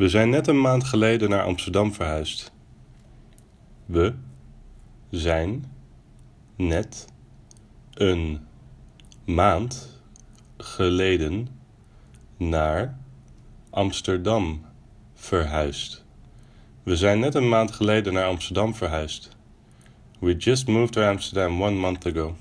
We zijn net een maand geleden naar Amsterdam verhuisd. We zijn net een maand geleden naar Amsterdam verhuisd. We zijn net een maand geleden naar Amsterdam verhuisd. We just moved to Amsterdam one month ago.